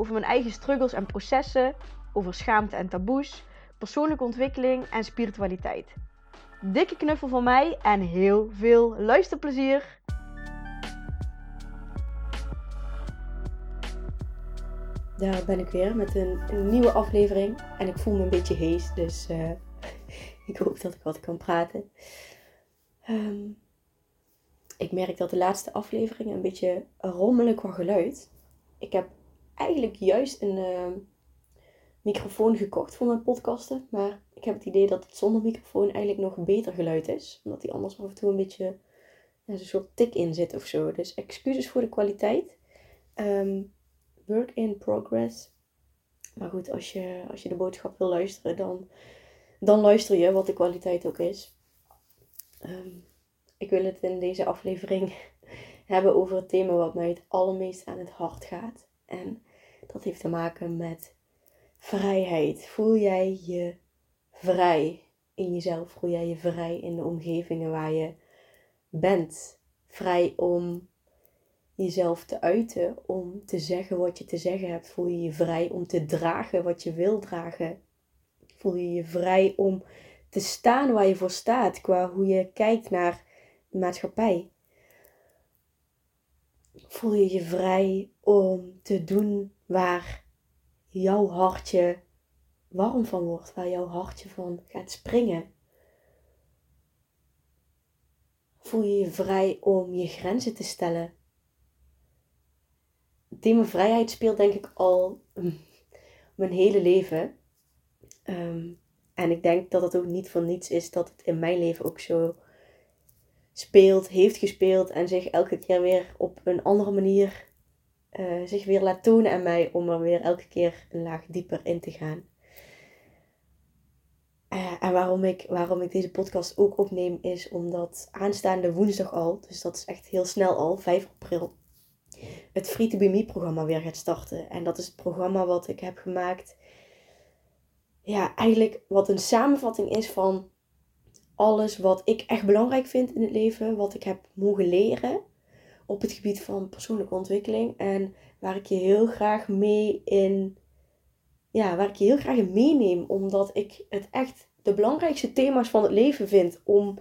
over mijn eigen struggles en processen, over schaamte en taboes, persoonlijke ontwikkeling en spiritualiteit. Dikke knuffel van mij en heel veel luisterplezier! Daar ben ik weer met een, nieuwe aflevering. En ik voel me een beetje hees, dus uh, ik hoop dat ik wat kan praten. Um, ik merk dat de laatste aflevering een beetje rommelig qua geluid. Ik heb eigenlijk juist een uh, microfoon gekocht voor mijn podcasten. Maar ik heb het idee dat het zonder microfoon eigenlijk nog beter geluid is. Omdat die anders af en toe een beetje een soort tik in zit of zo. Dus excuses voor de kwaliteit. Um, work in progress. Maar goed, als je, als je de boodschap wil luisteren, dan, dan luister je wat de kwaliteit ook is. Um, ik wil het in deze aflevering hebben over het thema wat mij het allermeest aan het hart gaat. En dat heeft te maken met vrijheid. Voel jij je vrij in jezelf? Voel jij je vrij in de omgevingen waar je bent? Vrij om jezelf te uiten, om te zeggen wat je te zeggen hebt. Voel je je vrij om te dragen wat je wil dragen? Voel je je vrij om te staan waar je voor staat, qua hoe je kijkt naar de maatschappij? Voel je je vrij om te doen waar jouw hartje warm van wordt, waar jouw hartje van gaat springen? Voel je je vrij om je grenzen te stellen? Thema vrijheid speelt denk ik al mijn hele leven. Um, en ik denk dat het ook niet van niets is dat het in mijn leven ook zo speelt, heeft gespeeld en zich elke keer weer op een andere manier uh, zich weer laat tonen aan mij om er weer elke keer een laag dieper in te gaan. Uh, en waarom ik, waarom ik deze podcast ook opneem is omdat aanstaande woensdag al, dus dat is echt heel snel al, 5 april, het Free to Be Me programma weer gaat starten. En dat is het programma wat ik heb gemaakt. Ja, eigenlijk wat een samenvatting is van alles wat ik echt belangrijk vind in het leven, wat ik heb mogen leren op het gebied van persoonlijke ontwikkeling en waar ik je heel graag mee in, ja, waar ik je heel graag in meeneem, omdat ik het echt de belangrijkste thema's van het leven vind om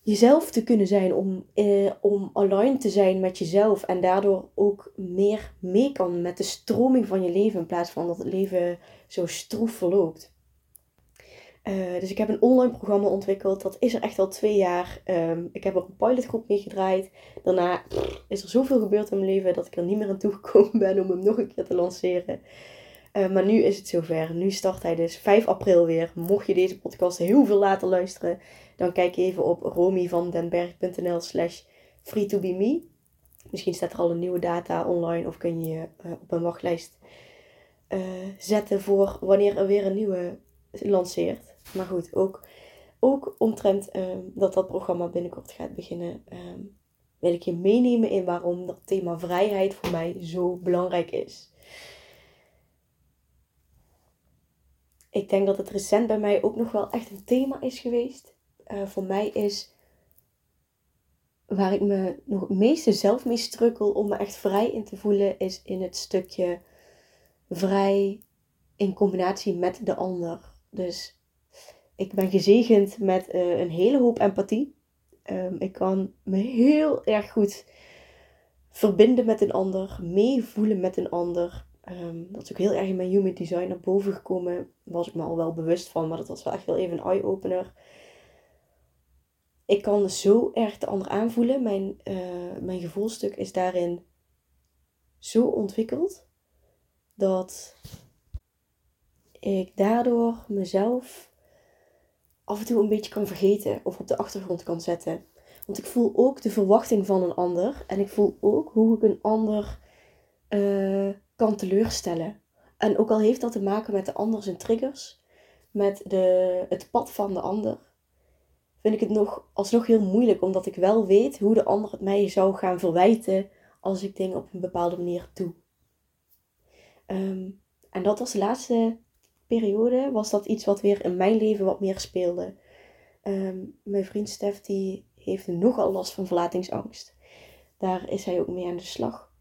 jezelf te kunnen zijn, om, eh, om aligned te zijn met jezelf en daardoor ook meer mee kan met de stroming van je leven in plaats van dat het leven zo stroef verloopt. Uh, dus ik heb een online programma ontwikkeld. Dat is er echt al twee jaar. Um, ik heb er een pilotgroep mee gedraaid. Daarna is er zoveel gebeurd in mijn leven dat ik er niet meer aan toegekomen ben om hem nog een keer te lanceren. Uh, maar nu is het zover. Nu start hij dus 5 april weer. Mocht je deze podcast heel veel later luisteren, dan kijk even op romyvandenberg.nl slash free to be me. Misschien staat er al een nieuwe data online of kun je je uh, op een wachtlijst zetten voor wanneer er weer een nieuwe lanceert. Maar goed, ook, ook omtrent ehm, dat dat programma binnenkort gaat beginnen, ehm, wil ik je meenemen in waarom dat thema vrijheid voor mij zo belangrijk is. Ik denk dat het recent bij mij ook nog wel echt een thema is geweest. Uh, voor mij is waar ik me nog het meeste zelf mee strukkel om me echt vrij in te voelen, is in het stukje vrij in combinatie met de ander. Dus ik ben gezegend met uh, een hele hoop empathie. Um, ik kan me heel erg goed verbinden met een ander, meevoelen met een ander. Um, dat is ook heel erg in mijn human design naar boven gekomen. Was ik me al wel bewust van, maar dat was wel echt wel even een eye-opener. Ik kan zo erg de ander aanvoelen. Mijn, uh, mijn gevoelstuk is daarin zo ontwikkeld dat ik daardoor mezelf af en toe een beetje kan vergeten of op de achtergrond kan zetten. Want ik voel ook de verwachting van een ander en ik voel ook hoe ik een ander uh, kan teleurstellen. En ook al heeft dat te maken met de ander zijn triggers, met de, het pad van de ander, vind ik het nog alsnog heel moeilijk, omdat ik wel weet hoe de ander het mij zou gaan verwijten als ik dingen op een bepaalde manier doe. Ehm, en dat was de laatste periode, was dat iets wat weer in mijn leven wat meer speelde. Ehm, mijn vriend Stef die heeft nogal last van verlatingsangst. Daar is hij ook mee aan de slag.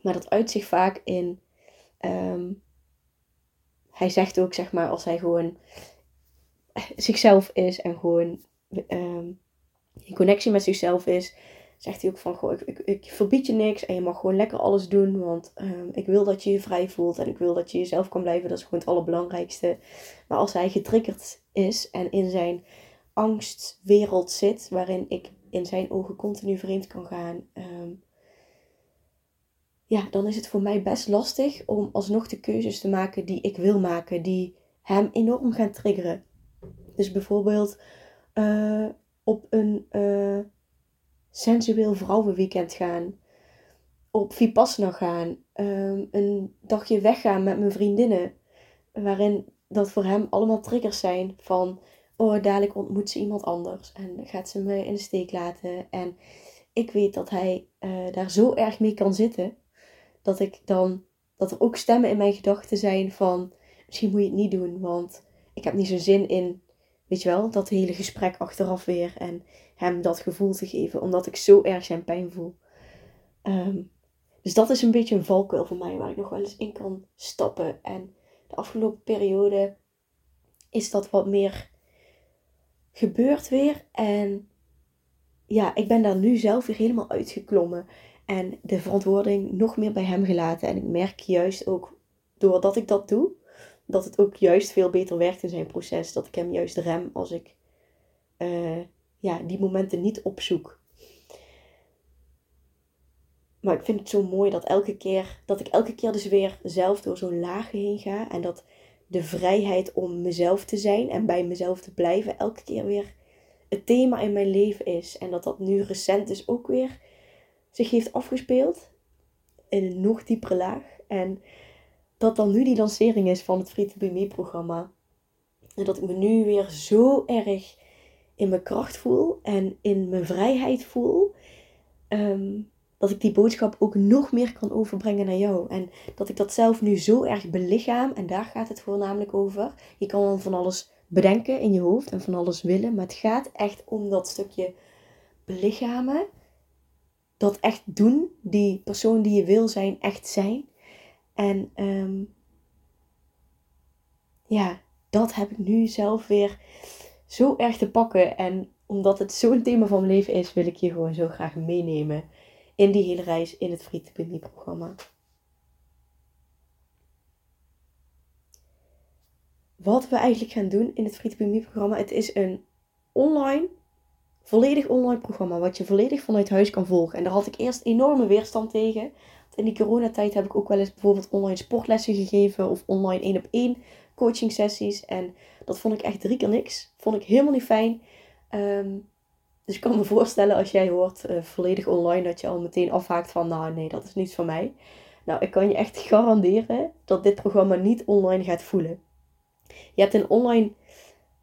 Maar dat uit zich vaak in. Ehm, hij zegt ook, zeg maar, als hij gewoon zichzelf is en gewoon um, in connectie met zichzelf is, zegt hij ook van, goh, ik, ik, ik, verbied je niks en je mag gewoon lekker alles doen, want um, ik wil dat je je vrij voelt en ik wil dat je jezelf kan blijven, dat is gewoon het allerbelangrijkste. Maar als hij getriggerd is en in zijn angstwereld zit, waarin ik in zijn ogen continu vreemd kan gaan, um, ja, dan is het voor mij best lastig om alsnog de keuzes te maken die ik wil maken, die hem enorm gaan triggeren. Dus bijvoorbeeld uh, op een uh, sensueel vrouwenweekend gaan, op Vipassana gaan, um, een dagje weggaan met mijn vriendinnen, waarin dat voor hem allemaal triggers zijn van, oh dadelijk ontmoet ze iemand anders en gaat ze me in de steek laten. En ik weet dat hij uh, daar zo erg mee kan zitten dat ik dan, dat er ook stemmen in mijn gedachten zijn van, misschien moet je het niet doen, want ik heb niet zo'n zin in, weet je wel, dat hele gesprek achteraf weer en hem dat gevoel te geven, omdat ik zo erg zijn pijn voel. Um, dus dat is een beetje een valkuil voor mij, waar ik nog wel eens in kan stappen. En de afgelopen periode is dat wat meer gebeurd weer. En ja, ik ben daar nu zelf weer helemaal uitgeklommen. En de verantwoording nog meer bij hem gelaten. En ik merk juist ook, doordat ik dat doe, dat het ook juist veel beter werkt in zijn proces. Dat ik hem juist rem als ik uh, ja, die momenten niet opzoek. Maar ik vind het zo mooi dat, elke keer, dat ik elke keer dus weer zelf door zo'n lagen heen ga. En dat de vrijheid om mezelf te zijn en bij mezelf te blijven elke keer weer het thema in mijn leven is. En dat dat nu recent dus ook weer zich heeft afgespeeld in een nog diepere laag. En dat dan nu die lancering is van het Free to Be Me programma. En dat ik me nu weer zo erg in mijn kracht voel en in mijn vrijheid voel. Ehm, dat ik die boodschap ook nog meer kan overbrengen naar jou. En dat ik dat zelf nu zo erg belichaam. En daar gaat het voornamelijk over. Je kan dan van alles bedenken in je hoofd en van alles willen. Maar het gaat echt om dat stukje belichamen dat echt doen, die persoon die je wil zijn, echt zijn. En um, ja, dat heb ik nu zelf weer zo erg te pakken. En omdat het zo'n thema van mijn leven is, wil ik je gewoon zo graag meenemen in die hele reis in het Free programma. Wat we eigenlijk gaan doen in het Free programma, het is een online volledig online programma, wat je volledig vanuit huis kan volgen. En daar had ik eerst enorme weerstand tegen. Want in die coronatijd heb ik ook wel eens bijvoorbeeld online sportlessen gegeven of online één op één coaching sessies. En dat vond ik echt drie keer niks. Vond ik helemaal niet fijn. Um, dus ik kan me voorstellen als jij hoort uh, volledig online dat je al meteen afhaakt van nou nee, dat is niets van mij. Nou, ik kan je echt garanderen dat dit programma niet online gaat voelen. Je hebt een online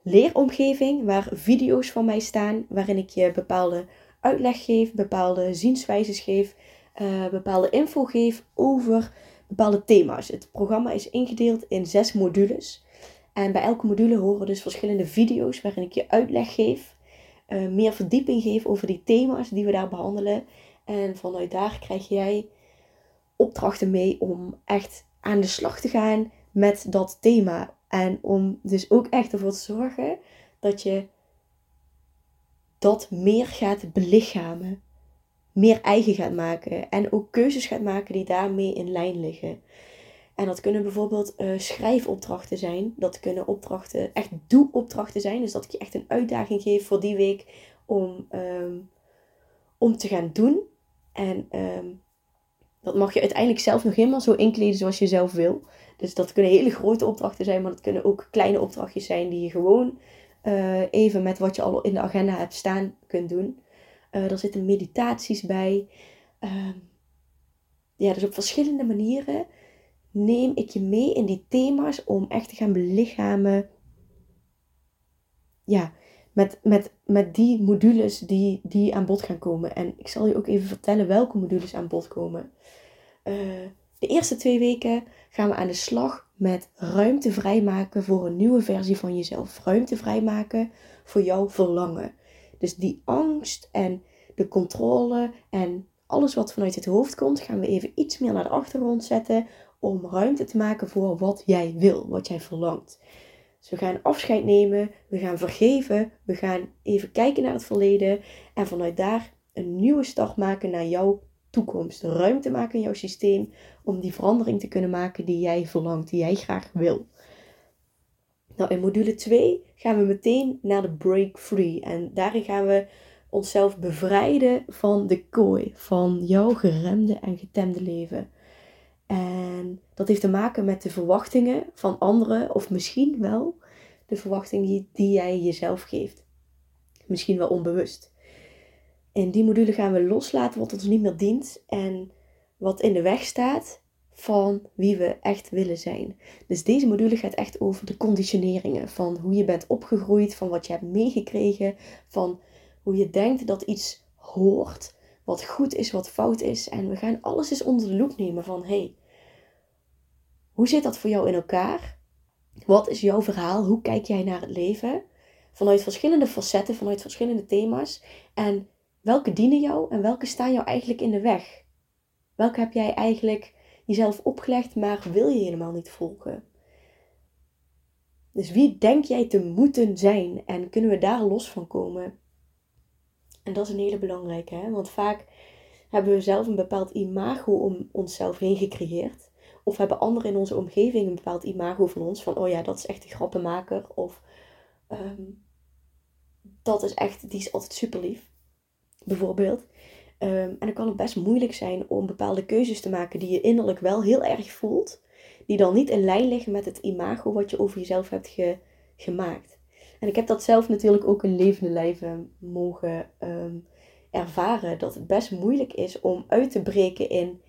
leeromgeving waar video's van mij staan, waarin ik je bepaalde uitleg geef, bepaalde zienswijzes geef, uh, bepaalde info geef over bepaalde thema's. Het programma is ingedeeld in zes modules. En bij elke module horen dus verschillende video's waarin ik je uitleg geef, uh, meer verdieping geef over die thema's die we daar behandelen. En vanuit daar krijg jij opdrachten mee om echt aan de slag te gaan met dat thema. En om dus ook echt ervoor te zorgen dat je dat meer gaat belichamen. Meer eigen gaat maken. En ook keuzes gaat maken die daarmee in lijn liggen. En dat kunnen bijvoorbeeld uh, schrijfopdrachten zijn. Dat kunnen opdrachten, echt doe-opdrachten zijn. Dus dat ik je echt een uitdaging geef voor die week om, um, om te gaan doen. En um, dat mag je uiteindelijk zelf nog helemaal zo inkleden zoals je zelf wil. Dus dat kunnen hele grote opdrachten zijn, maar dat kunnen ook kleine opdrachtjes zijn die je gewoon uh, even met wat je al in de agenda hebt staan kunt doen. Uh, er zitten meditaties bij. Uh, ja, dus op verschillende manieren neem ik je mee in die thema's om echt te gaan belichamen. Ja, met, met, met die modules die, die aan bod gaan komen. En ik zal je ook even vertellen welke modules aan bod komen. Uh, de eerste twee weken gaan we aan de slag met ruimte vrijmaken voor een nieuwe versie van jezelf. Ruimte vrijmaken voor jouw verlangen. Dus die angst en de controle en alles wat vanuit het hoofd komt, gaan we even iets meer naar de achtergrond zetten om ruimte te maken voor wat jij wil, wat jij verlangt. Dus we gaan afscheid nemen, we gaan vergeven, we gaan even kijken naar het verleden en vanuit daar een nieuwe start maken naar jouw toekomst. Ruimte maken in jouw systeem om die verandering te kunnen maken die jij verlangt, die jij graag wil. Nou, in module 2 gaan we meteen naar de break free. En daarin gaan we onszelf bevrijden van de kooi, van jouw geremde en getemde leven. En dat heeft te maken met de verwachtingen van anderen, of misschien wel de verwachtingen die jij jezelf geeft. Misschien wel onbewust. In die module gaan we loslaten wat ons niet meer dient en wat in de weg staat van wie we echt willen zijn. Dus deze module gaat echt over de conditioneringen van hoe je bent opgegroeid, van wat je hebt meegekregen, van hoe je denkt dat iets hoort, wat goed is, wat fout is. En we gaan alles eens onder de loep nemen van hey, hoe zit dat voor jou in elkaar? Wat is jouw verhaal? Hoe kijk jij naar het leven? Vanuit verschillende facetten, vanuit verschillende thema's. En welke dienen jou en welke staan jou eigenlijk in de weg? Welke heb jij eigenlijk jezelf opgelegd, maar wil je helemaal niet volgen? Dus wie denk jij te moeten zijn en kunnen we daar los van komen? En dat is een hele belangrijke, hè? want vaak hebben we zelf een bepaald imago om onszelf heen gecreëerd. Of hebben anderen in onze omgeving een bepaald imago van ons. Van, oh ja, dat is echt een grappenmaker. Of ehm, dat is echt, die is altijd super lief. Bijvoorbeeld. Um, en dan kan het best moeilijk zijn om bepaalde keuzes te maken die je innerlijk wel heel erg voelt. Die dan niet in lijn liggen met het imago wat je over jezelf hebt gemaakt. En ik heb dat zelf natuurlijk ook in levende lijven mogen ehm, ervaren. Dat het best moeilijk is om uit te breken in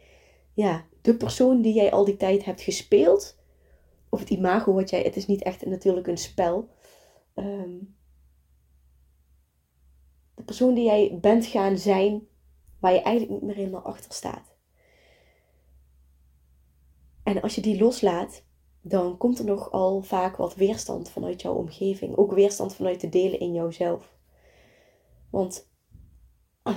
ja, de persoon die jij al die tijd hebt gespeeld. Of het imago wat jij. Het is niet echt natuurlijk een spel. Ehm, de persoon die jij bent gaan zijn. Waar je eigenlijk niet meer helemaal achter staat. En als je die loslaat, dan komt er nogal vaak wat weerstand vanuit jouw omgeving. Ook weerstand vanuit de delen in jouzelf. Want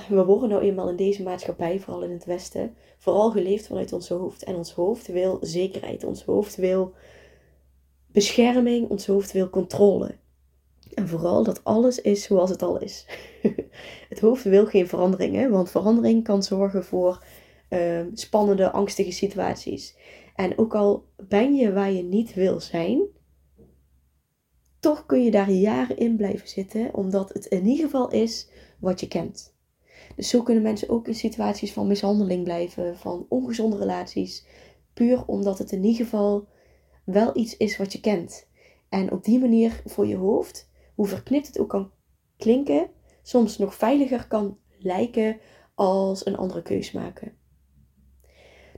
we worden nou eenmaal in deze maatschappij, vooral in het Westen, vooral geleefd vanuit ons hoofd. En ons hoofd wil zekerheid, ons hoofd wil bescherming, ons hoofd wil controle. En vooral dat alles is zoals het al is. het hoofd wil geen veranderingen, want verandering kan zorgen voor uh, spannende, angstige situaties. En ook al ben je waar je niet wil zijn, toch kun je daar jaren in blijven zitten, omdat het in ieder geval is wat je kent. Dus zo kunnen mensen ook in situaties van mishandeling blijven, van ongezonde relaties. Puur omdat het in ieder geval wel iets is wat je kent. En op die manier voor je hoofd, hoe verknipt het ook kan klinken, soms nog veiliger kan lijken als een andere keus maken.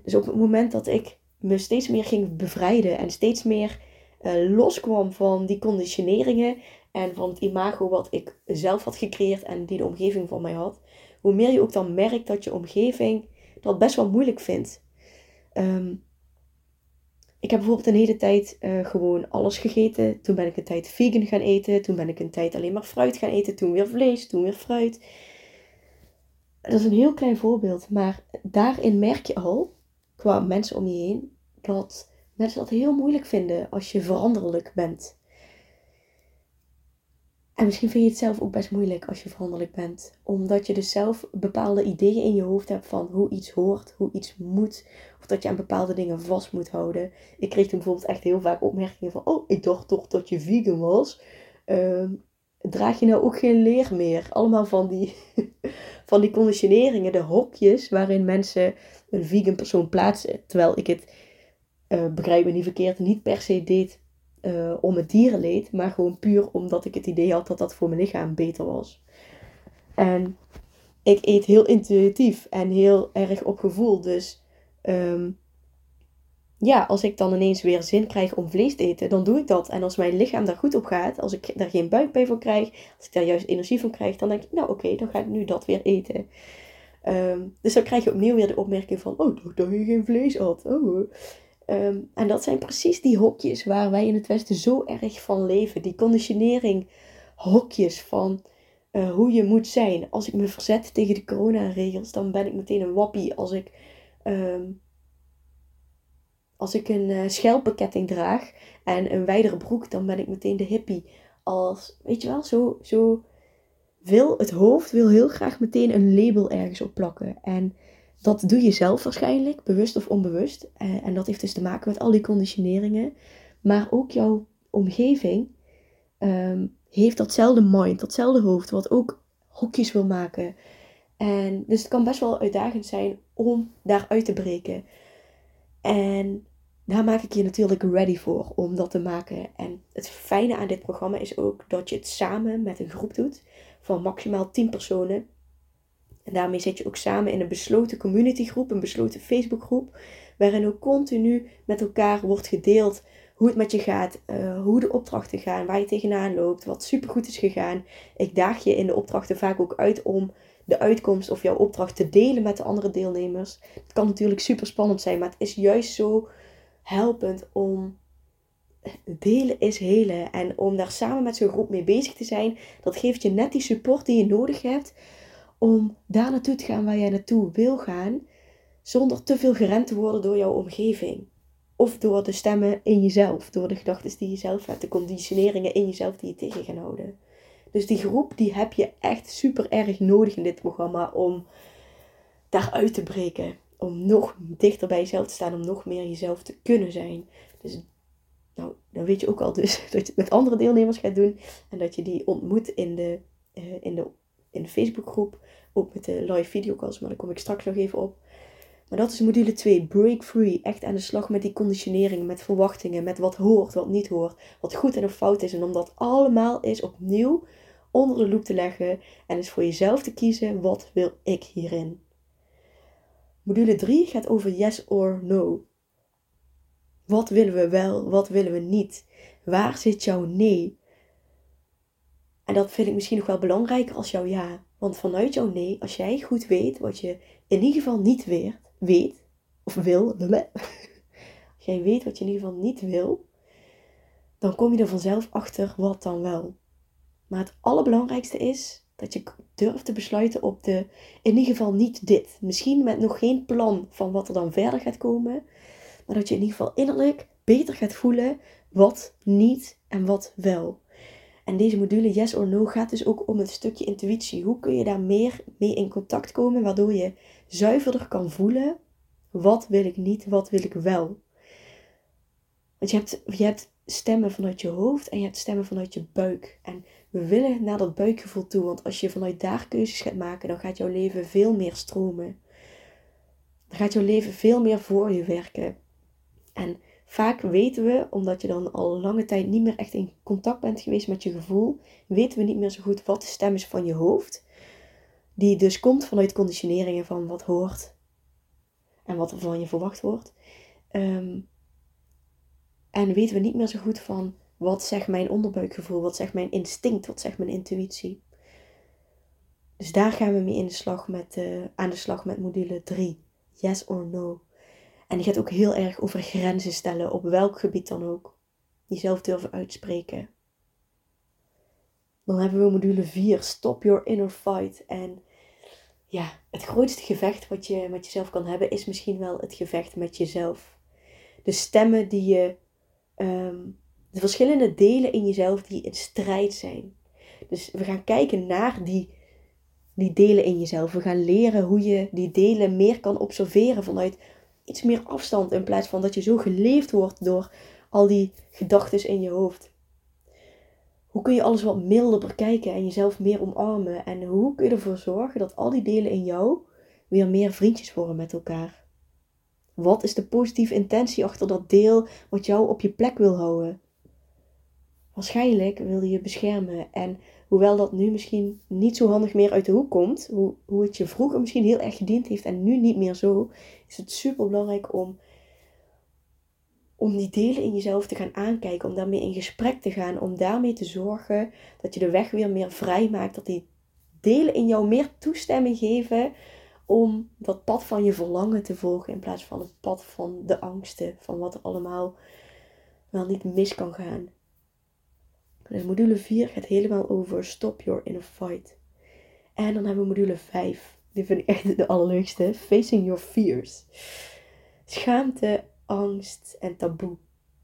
Dus op het moment dat ik me steeds meer ging bevrijden en steeds meer uh, loskwam van die conditioneringen en van het imago wat ik zelf had gecreëerd en die de omgeving van mij had, hoe meer je ook dan merkt dat je omgeving dat best wel moeilijk vindt. Ehm, ik heb bijvoorbeeld een hele tijd uh, gewoon alles gegeten. Toen ben ik een tijd vegan gaan eten. Toen ben ik een tijd alleen maar fruit gaan eten. Toen weer vlees, toen weer fruit. Dat is een heel klein voorbeeld. Maar daarin merk je al, qua mensen om je heen, dat mensen dat heel moeilijk vinden als je veranderlijk bent. En misschien vind je het zelf ook best moeilijk als je veranderlijk bent. Omdat je dus zelf bepaalde ideeën in je hoofd hebt van hoe iets hoort, hoe iets moet. Of dat je aan bepaalde dingen vast moet houden. Ik kreeg toen bijvoorbeeld echt heel vaak opmerkingen van... Oh, ik dacht toch dat je vegan was. Ehm, draag je nou ook geen leer meer? Allemaal van die, van die conditioneringen, de hokjes waarin mensen een vegan persoon plaatsen. Terwijl ik het, uh, begrijp me niet verkeerd, niet per se deed uh, om het dierenleed, maar gewoon puur omdat ik het idee had dat dat voor mijn lichaam beter was. En ik eet heel intuïtief en heel erg op gevoel. Dus um, ja, als ik dan ineens weer zin krijg om vlees te eten, dan doe ik dat. En als mijn lichaam daar goed op gaat, als ik daar geen buikpijn voor krijg, als ik daar juist energie van krijg, dan denk ik, nou oké, dan ga ik nu dat weer eten. Ehm, dus dan krijg je opnieuw weer de opmerking van, oh, dat je geen vlees had. Oh. Ehm, en dat zijn precies die hokjes waar wij in het Westen zo erg van leven. Die conditionering hokjes van uh, hoe je moet zijn. Als ik me verzet tegen de coronaregels, dan ben ik meteen een wappie. Als ik, um, als ik een uh, schelpenketting draag en een wijdere broek, dan ben ik meteen de hippie. Als, weet je wel, zo, zo wil het hoofd wil heel graag meteen een label ergens op plakken. En dat doe je zelf waarschijnlijk, bewust of onbewust. Uh, en dat heeft dus te maken met al die conditioneringen. Maar ook jouw omgeving um, heeft datzelfde mind, datzelfde hoofd, wat ook hokjes wil maken. En dus het kan best wel uitdagend zijn om daaruit te breken. En daar maak ik je natuurlijk ready voor om dat te maken. En het fijne aan dit programma is ook dat je het samen met een groep doet van maximaal 10 personen. En daarmee zit je ook samen in een besloten communitygroep, een besloten Facebookgroep, waarin ook continu met elkaar wordt gedeeld hoe het met je gaat, uh, hoe de opdrachten gaan, waar je tegenaan loopt, wat supergoed is gegaan. Ik daag je in de opdrachten vaak ook uit om de uitkomst of jouw opdracht te delen met de andere deelnemers. Het kan natuurlijk super spannend zijn, maar het is juist zo helpend om delen is helen. En om daar samen met zo'n groep mee bezig te zijn, dat geeft je net die support die je nodig hebt om daar naartoe te gaan waar jij naartoe wil gaan, zonder te veel gerend te worden door jouw omgeving. Of door de stemmen in jezelf, door de gedachten die je zelf hebt, de conditioneringen in jezelf die je tegen gaan houden. Dus die groep die heb je echt super erg nodig in dit programma om daaruit te breken. Om nog dichter bij jezelf te staan, om nog meer jezelf te kunnen zijn. Dus nou, dan weet je ook al dus dat je het met andere deelnemers gaat doen. En dat je die ontmoet in de, uh, in de, in de Facebookgroep. Ook met de live videocalls, maar daar kom ik straks nog even op. Maar dat is module 2, break free. Echt aan de slag met die conditionering, met verwachtingen, met wat hoort, wat niet hoort, wat goed en of fout is. En om dat allemaal eens opnieuw onder de loep te leggen en eens voor jezelf te kiezen, wat wil ik hierin? Module 3 gaat over yes or no. Wat willen we wel, wat willen we niet? Waar zit jouw nee? En dat vind ik misschien nog wel belangrijker als jouw ja. Want vanuit jouw nee, als jij goed weet wat je in ieder geval niet weet, weet of wil, als jij weet wat je in ieder geval niet wil, dan kom je er vanzelf achter wat dan wel. Maar het allerbelangrijkste is dat je durft te besluiten op de, in ieder geval niet dit. Misschien met nog geen plan van wat er dan verder gaat komen, maar dat je in ieder geval innerlijk beter gaat voelen wat niet en wat wel. En deze module Yes or No gaat dus ook om het stukje intuïtie. Hoe kun je daar meer mee in contact komen, waardoor je zuiverder kan voelen wat wil ik niet, wat wil ik wel. Want je hebt, je hebt stemmen vanuit je hoofd en je hebt stemmen vanuit je buik. En we willen naar dat buikgevoel toe, want als je vanuit daar keuzes gaat maken, dan gaat jouw leven veel meer stromen. Dan gaat jouw leven veel meer voor je werken. En vaak weten we, omdat je dan al lange tijd niet meer echt in contact bent geweest met je gevoel, weten we niet meer zo goed wat de stem is van je hoofd. Die dus komt vanuit conditioneringen van wat hoort en wat er van je verwacht wordt. Ehm, en weten we niet meer zo goed van wat zegt mijn onderbuikgevoel, wat zegt mijn instinct, wat zegt mijn intuïtie. Dus daar gaan we mee in de slag met, uh, aan de slag met module 3. Yes or no. En die gaat ook heel erg over grenzen stellen, op welk gebied dan ook. Jezelf durven uitspreken. Dan hebben we module 4, Stop Your Inner Fight. En ja, het grootste gevecht wat je met jezelf kan hebben, is misschien wel het gevecht met jezelf. De stemmen die je, ehm, de verschillende delen in jezelf die in strijd zijn. Dus we gaan kijken naar die, die delen in jezelf. We gaan leren hoe je die delen meer kan observeren vanuit iets meer afstand in plaats van dat je zo geleefd wordt door al die gedachten in je hoofd. Hoe kun je alles wat milder bekijken en jezelf meer omarmen? En hoe kun je ervoor zorgen dat al die delen in jou weer meer vriendjes worden met elkaar? Wat is de positieve intentie achter dat deel wat jou op je plek wil houden? Waarschijnlijk wil je je beschermen en hoewel dat nu misschien niet zo handig meer uit de hoek komt, hoe, hoe het je vroeger misschien heel erg gediend heeft en nu niet meer zo, is het super belangrijk om om die delen in jezelf te gaan aankijken, om daarmee in gesprek te gaan, om daarmee te zorgen dat je de weg weer meer vrij maakt, dat die delen in jou meer toestemming geven om dat pad van je verlangen te volgen in plaats van het pad van de angsten, van wat er allemaal wel niet mis kan gaan. Dus module 4 gaat helemaal over stop your inner fight. En dan hebben we module 5. Die vind ik echt de allerleukste. Facing your fears. Schaamte, angst en taboe.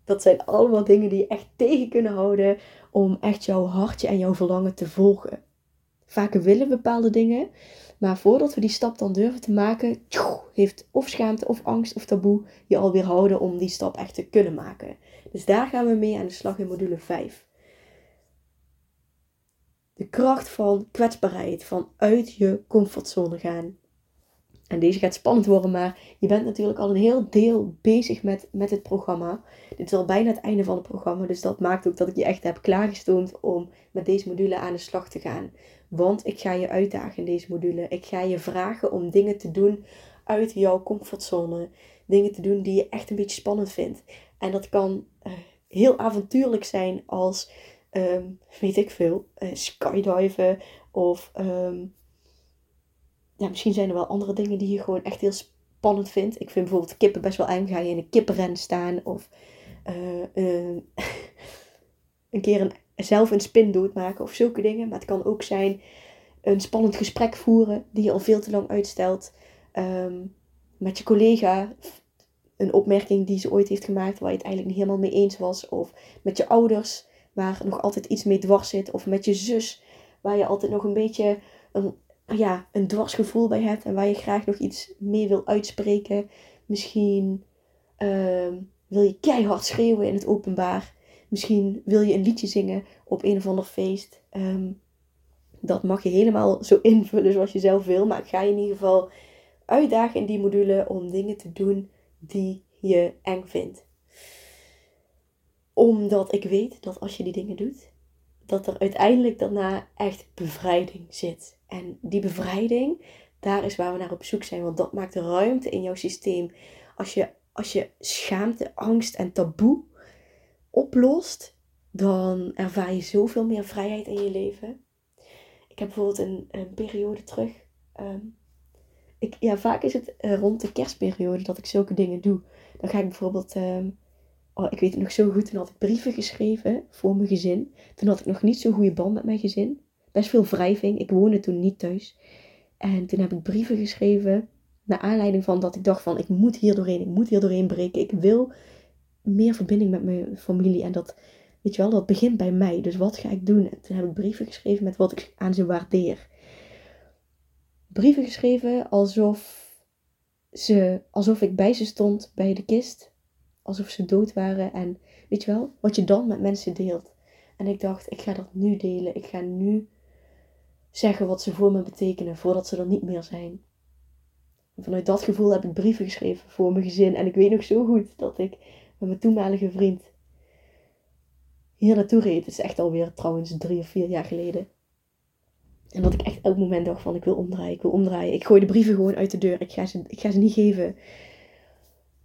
Dat zijn allemaal dingen die je echt tegen kunnen houden om echt jouw hartje en jouw verlangen te volgen. Vaak willen we bepaalde dingen, maar voordat we die stap dan durven te maken, heeft of schaamte of angst of taboe je alweer houden om die stap echt te kunnen maken. Dus daar gaan we mee aan de slag in module 5. De kracht van kwetsbaarheid, van uit je comfortzone gaan. En deze gaat spannend worden, maar je bent natuurlijk al een heel deel bezig met, met het programma. Dit is al bijna het einde van het programma, dus dat maakt ook dat ik je echt heb klaargestoomd om met deze module aan de slag te gaan. Want ik ga je uitdagen in deze module. Ik ga je vragen om dingen te doen uit jouw comfortzone. Dingen te doen die je echt een beetje spannend vindt. En dat kan uh, heel avontuurlijk zijn als, um, weet ik veel, uh, of um, ja, misschien zijn er wel andere dingen die je gewoon echt heel spannend vindt. Ik vind bijvoorbeeld kippen best wel eng. Ga je in een kippenren staan of uh, een keer zelf een spin doodmaken of zulke dingen. Maar het kan ook zijn een spannend gesprek voeren die je al veel te lang uitstelt. Um, met je collega een opmerking die ze ooit heeft gemaakt waar je het eigenlijk niet helemaal mee eens was. Of met je ouders waar nog altijd iets mee dwars zit. Of met je zus waar je altijd nog een beetje een, ja, een dwarsgevoel bij hebt en waar je graag nog iets mee wil uitspreken. Misschien uh, wil je keihard schreeuwen in het openbaar. Misschien wil je een liedje zingen op een of ander feest. Um, dat mag je helemaal zo invullen zoals je zelf wil. Maar ik ga je in ieder geval uitdagen in die module om dingen te doen die je eng vindt. Omdat ik weet dat als je die dingen doet, dat er uiteindelijk daarna echt bevrijding zit. En die bevrijding, daar is waar we naar op zoek zijn. Want dat maakt ruimte in jouw systeem. Als je, als je schaamte, angst en taboe oplost, dan ervaar je zoveel meer vrijheid in je leven. Ik heb bijvoorbeeld een, een periode terug. Ehm, ik, ja, vaak is het eh, rond de kerstperiode dat ik zulke dingen doe. Dan ga ik bijvoorbeeld. Ehm, oh, ik weet het nog zo goed. Toen had ik brieven geschreven voor mijn gezin. Toen had ik nog niet zo'n goede band met mijn gezin. Best veel wrijving. Ik woonde toen niet thuis. En toen heb ik brieven geschreven. Naar aanleiding van dat ik dacht van ik moet hier doorheen. Ik moet hier doorheen breken. Ik wil meer verbinding met mijn familie. En dat, weet je wel, dat begint bij mij. Dus wat ga ik doen? En toen heb ik brieven geschreven met wat ik aan ze waardeer. Brieven geschreven alsof, ze, alsof ik bij ze stond bij de kist. Alsof ze dood waren. En weet je wel, wat je dan met mensen deelt. En ik dacht, ik ga dat nu delen. Ik ga nu zeggen wat ze voor me betekenen voordat ze er niet meer zijn. Vanuit dat gevoel heb ik brieven geschreven voor mijn gezin. En ik weet nog zo goed dat ik met mijn toenmalige vriend hier naartoe reed. Het is echt alweer trouwens drie of vier jaar geleden. En dat ik echt elk moment dacht van ik wil omdraaien, ik wil omdraaien. Ik gooi de brieven gewoon uit de deur. Ik ga ze, ik ga ze niet geven.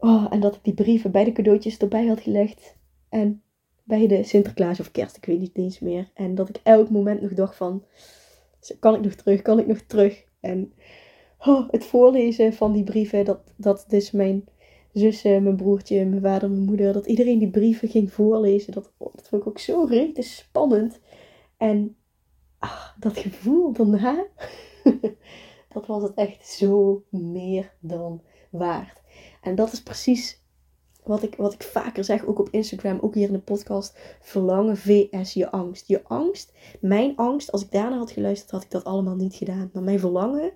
Oh, en dat ik die brieven bij de cadeautjes erbij had gelegd. En bij de Sinterklaas of kerst, ik weet niet eens meer. En dat ik elk moment nog dacht van, kan ik nog terug, kan ik nog terug? En oh, het voorlezen van die brieven, dat, dat dus mijn zussen, mijn broertje, mijn vader, mijn moeder, dat iedereen die brieven ging voorlezen, dat, dat vond ik ook zo rete spannend. En ach, dat gevoel daarna, dat was het echt zo meer dan waard. En dat is precies wat ik, wat ik vaker zeg, ook op Instagram, ook hier in de podcast. Verlangen vs je angst. Je angst, mijn angst, als ik daarna had geluisterd, had ik dat allemaal niet gedaan. Maar mijn verlangen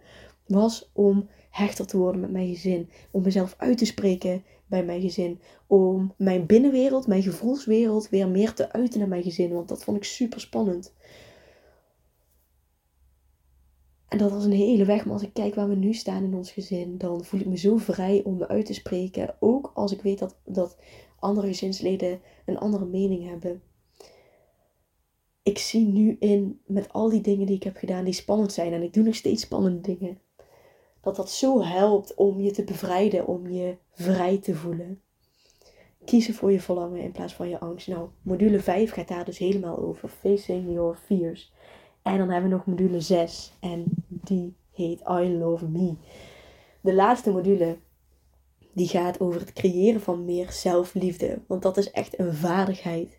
was om hechter te worden met mijn gezin. Om mezelf uit te spreken bij mijn gezin. Om mijn binnenwereld, mijn gevoelswereld weer meer te uiten naar mijn gezin. Want dat vond ik super spannend. En dat was een hele weg. Maar als ik kijk waar we nu staan in ons gezin, dan voel ik me zo vrij om me uit te spreken. Ook als ik weet dat, dat andere gezinsleden een andere mening hebben. Ik zie nu in met al die dingen die ik heb gedaan die spannend zijn. En ik doe nog steeds spannende dingen. Dat dat zo helpt om je te bevrijden, om je vrij te voelen. kiezen voor je verlangen in plaats van je angst. Nou, module 5 gaat daar dus helemaal over. Facing your fears. En dan hebben we nog module 6. En die heet I Love Me. De laatste module die gaat over het creëren van meer zelfliefde. Want dat is echt een vaardigheid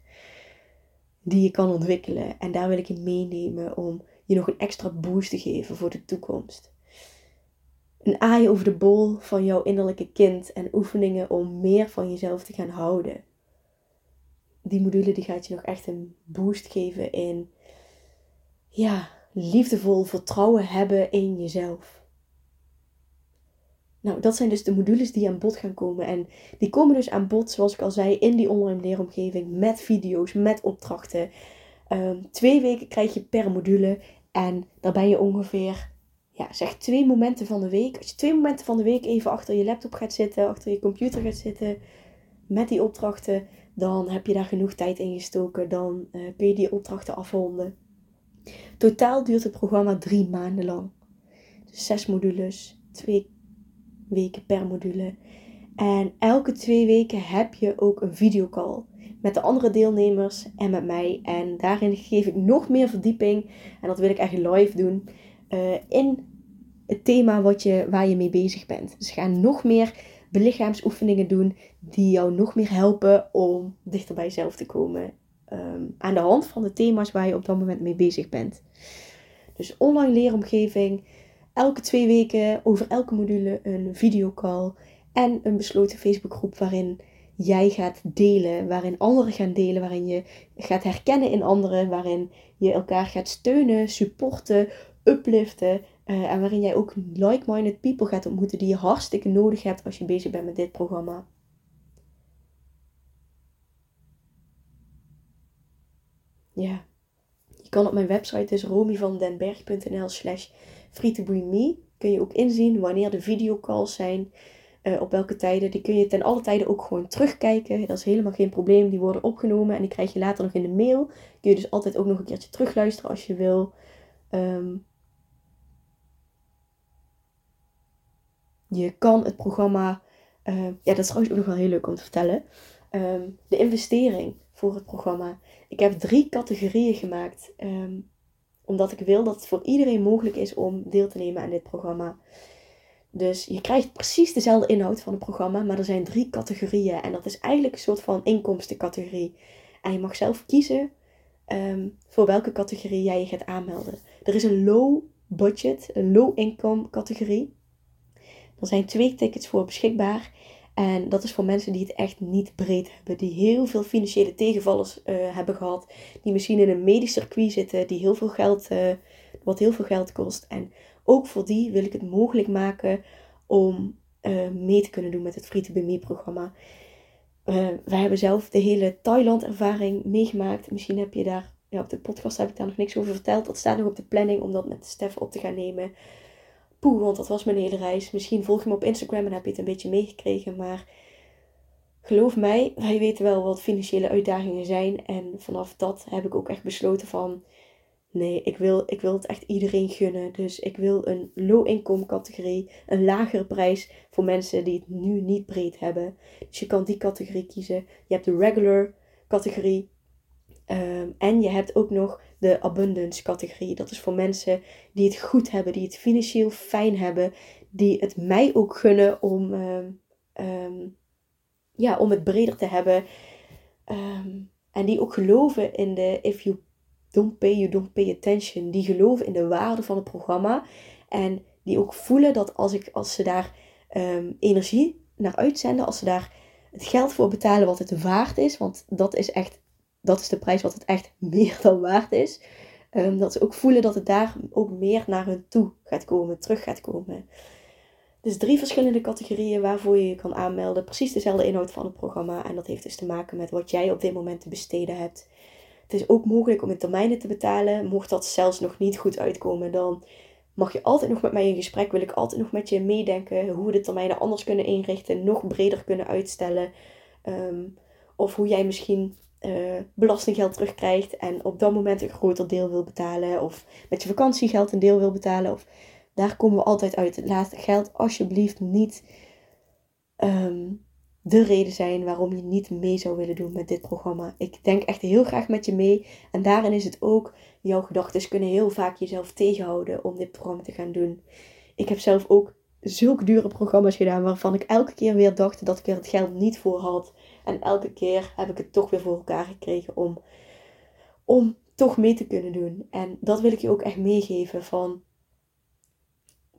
die je kan ontwikkelen. En daar wil ik je meenemen om je nog een extra boost te geven voor de toekomst. Een aai over de bol van jouw innerlijke kind en oefeningen om meer van jezelf te gaan houden. Die module die gaat je nog echt een boost geven in ja, liefdevol vertrouwen hebben in jezelf. Nou, dat zijn dus de modules die aan bod gaan komen. En die komen dus aan bod, zoals ik al zei, in die online leeromgeving. Met video's, met opdrachten. Ehm, twee weken krijg je per module. En dan ben je ongeveer, ja, zeg twee momenten van de week. Als je twee momenten van de week even achter je laptop gaat zitten, achter je computer gaat zitten. Met die opdrachten, dan heb je daar genoeg tijd in gestoken. Dan uh, kun je die opdrachten afronden. Totaal duurt het programma drie maanden lang. Dus zes modules, twee weken per module. En elke twee weken heb je ook een videocall met de andere deelnemers en met mij. En daarin geef ik nog meer verdieping. En dat wil ik echt live doen. Uh, in het thema wat je, waar je mee bezig bent. Dus ga nog meer belichaamsoefeningen doen die jou nog meer helpen om dichter bij jezelf te komen. Ehm, aan de hand van de thema's waar je op dat moment mee bezig bent. Dus online leeromgeving, elke twee weken over elke module een videocall en een besloten Facebookgroep waarin jij gaat delen, waarin anderen gaan delen, waarin je gaat herkennen in anderen, waarin je elkaar gaat steunen, supporten, upliften uh, en waarin jij ook like-minded people gaat ontmoeten die je hartstikke nodig hebt als je bezig bent met dit programma. Ja, je kan op mijn website dus romyvandenberg.nl slash free kun je ook inzien wanneer de videocalls zijn, uh, op welke tijden. Die kun je ten alle tijden ook gewoon terugkijken. Dat is helemaal geen probleem. Die worden opgenomen en die krijg je later nog in de mail. Kun je dus altijd ook nog een keertje terugluisteren als je wil. Um, je kan het programma. Uh, ja, dat is trouwens ook nog wel heel leuk om te vertellen. Um, de investering voor het programma. Ik heb drie categorieën gemaakt. Um, omdat ik wil dat het voor iedereen mogelijk is om deel te nemen aan dit programma. Dus je krijgt precies dezelfde inhoud van het programma, maar er zijn drie categorieën. En dat is eigenlijk een soort van inkomstencategorie. En je mag zelf kiezen um, voor welke categorie jij je gaat aanmelden. Er is een low budget, een low income categorie. Er zijn twee tickets voor beschikbaar. En dat is voor mensen die het echt niet breed hebben. Die heel veel financiële tegenvallers uh, hebben gehad. Die misschien in een medisch circuit zitten. Die heel veel geld, uh, wat heel veel geld kost. En ook voor die wil ik het mogelijk maken om uh, mee te kunnen doen met het Free to Be Me programma. wij hebben zelf de hele Thailand ervaring meegemaakt. Misschien heb je daar, op de podcast heb ik daar nog niks over verteld. Dat staat nog op de planning om dat met Stef op te gaan nemen want dat was mijn hele reis. Misschien volg je me op Instagram en heb je het een beetje meegekregen. Maar geloof mij, wij weten wel wat financiële uitdagingen zijn. En vanaf dat heb ik ook echt besloten van... Nee, ik wil, ik wil het echt iedereen gunnen. Dus ik wil een low-income categorie. Een lagere prijs voor mensen die het nu niet breed hebben. Dus je kan die categorie kiezen. Je hebt de regular categorie. Um, en je hebt ook nog de abundance categorie. Dat is voor mensen die het goed hebben, die het financieel fijn hebben, die het mij ook gunnen om, ehm, ehm, ja, om het breder te hebben. En die ook geloven in de if you don't pay, you don't pay attention. Die geloven in de waarde van het programma. En die ook voelen dat als, ik, als ze daar energie naar uitzenden, als ze daar het geld voor betalen wat het waard is, want dat is echt dat is de prijs wat het echt meer dan waard is. Um, dat ze ook voelen dat het daar ook meer naar hun toe gaat komen, terug gaat komen. Dus drie verschillende categorieën waarvoor je je kan aanmelden. Precies dezelfde inhoud van het programma. En dat heeft dus te maken met wat jij op dit moment te besteden hebt. Het is ook mogelijk om in termijnen te betalen. Mocht dat zelfs nog niet goed uitkomen, dan mag je altijd nog met mij in gesprek. Wil ik altijd nog met je meedenken hoe we de termijnen anders kunnen inrichten, nog breder kunnen uitstellen. Um, of hoe jij misschien uh, belastinggeld terugkrijgt en op dat moment een groter deel wil betalen. Of met je vakantiegeld een deel wil betalen. Of daar komen we altijd uit. Laat geld alsjeblieft niet um, de reden zijn waarom je niet mee zou willen doen met dit programma. Ik denk echt heel graag met je mee. En daarin is het ook, jouw gedachten kunnen heel vaak jezelf tegenhouden om dit programma te gaan doen. Ik heb zelf ook zulke dure programma's gedaan waarvan ik elke keer weer dacht dat ik er het geld niet voor had. En elke keer heb ik het toch weer voor elkaar gekregen om, om toch mee te kunnen doen. En dat wil ik je ook echt meegeven van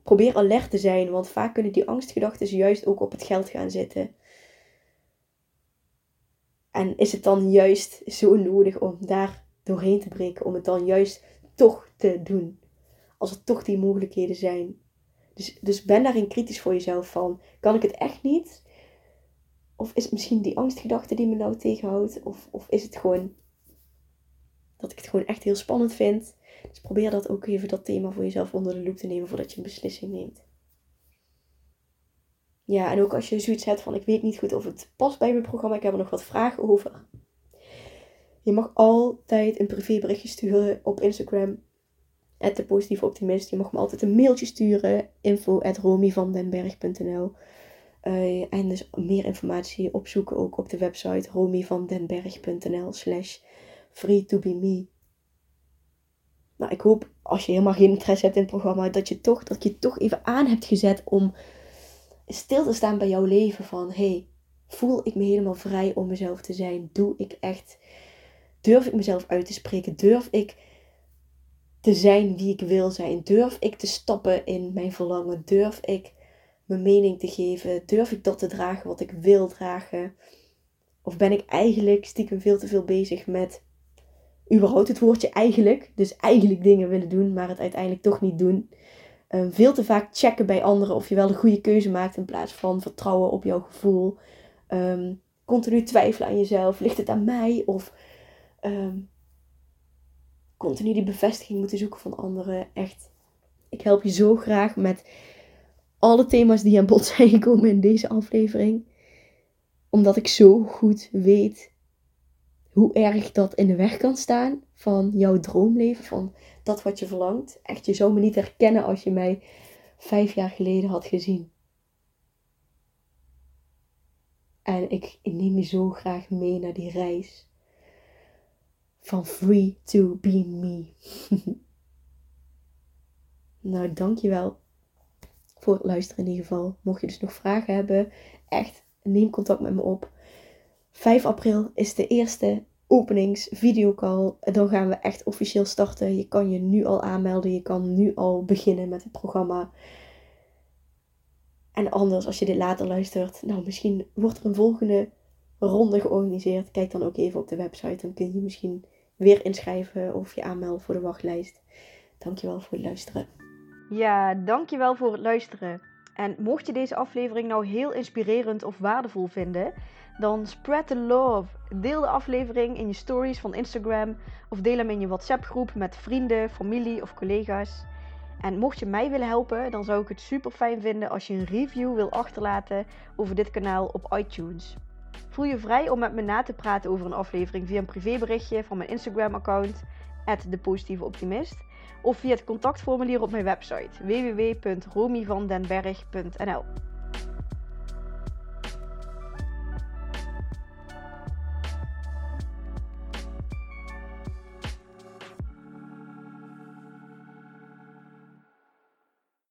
probeer alert te zijn, want vaak kunnen die angstgedachten juist ook op het geld gaan zitten. En is het dan juist zo nodig om daar doorheen te breken, om het dan juist toch te doen? Als er toch die mogelijkheden zijn. Dus, dus ben daarin kritisch voor jezelf van, kan ik het echt niet? Of is het misschien die angstgedachte die me nou tegenhoudt? Of, of is het gewoon dat ik het gewoon echt heel spannend vind? Dus probeer dat ook even, dat thema voor jezelf onder de loep te nemen voordat je een beslissing neemt. Ja, en ook als je zoiets hebt van ik weet niet goed of het past bij mijn programma, ik heb er nog wat vragen over. Je mag altijd een privéberichtje sturen op Instagram. de positieve optimist. Je mag me altijd een mailtje sturen. info at romyvandenberg.nl uh, En dus meer informatie opzoeken ook op de website romyvandenberg.nl slash free to be me. Nou, ik hoop als je helemaal geen interesse hebt in het programma, dat je toch, dat je toch even aan hebt gezet om stil te staan bij jouw leven. Van hey, voel ik me helemaal vrij om mezelf te zijn? Doe ik echt, durf ik mezelf uit te spreken? Durf ik te zijn wie ik wil zijn? Durf ik te stappen in mijn verlangen? Durf ik mijn mening te geven? Durf ik dat te dragen wat ik wil dragen? Of ben ik eigenlijk stiekem veel te veel bezig met überhaupt het woordje eigenlijk. Dus eigenlijk dingen willen doen, maar het uiteindelijk toch niet doen. Um, veel te vaak checken bij anderen of je wel de goede keuze maakt in plaats van vertrouwen op jouw gevoel. Um, continu twijfelen aan jezelf. Ligt het aan mij? Of um, continu die bevestiging moeten zoeken van anderen. Echt, ik help je zo graag met alle thema's die aan bod zijn gekomen in deze aflevering. Omdat ik zo goed weet hoe erg dat in de weg kan staan van jouw droomleven, van dat wat je verlangt. Echt, je zou me niet herkennen als je mij vijf jaar geleden had gezien. En ik, neem je zo graag mee naar die reis. Van free to be me. nou, dankjewel voor het luisteren in ieder geval. Mocht je dus nog vragen hebben, echt neem contact met me op. 5 april is de eerste openingsvideocall. Dan gaan we echt officieel starten. Je kan je nu al aanmelden. Je kan nu al beginnen met het programma. En anders, als je dit later luistert, nou misschien wordt er een volgende ronde georganiseerd. Kijk dan ook even op de website. Dan kun je misschien weer inschrijven of je aanmelden voor de wachtlijst. Dankjewel voor het luisteren. Ja, dankjewel voor het luisteren. En mocht je deze aflevering nou heel inspirerend of waardevol vinden, dan spread the love. Deel de aflevering in je stories van Instagram of deel hem in je WhatsApp groep met vrienden, familie of collega's. En mocht je mij willen helpen, dan zou ik het super fijn vinden als je een review wil achterlaten over dit kanaal op iTunes. Voel je vrij om met me na te praten over een aflevering via een privéberichtje van mijn Instagram account @depositieveoptimist of via het contactformulier op mijn website www.romyvandenberg.nl.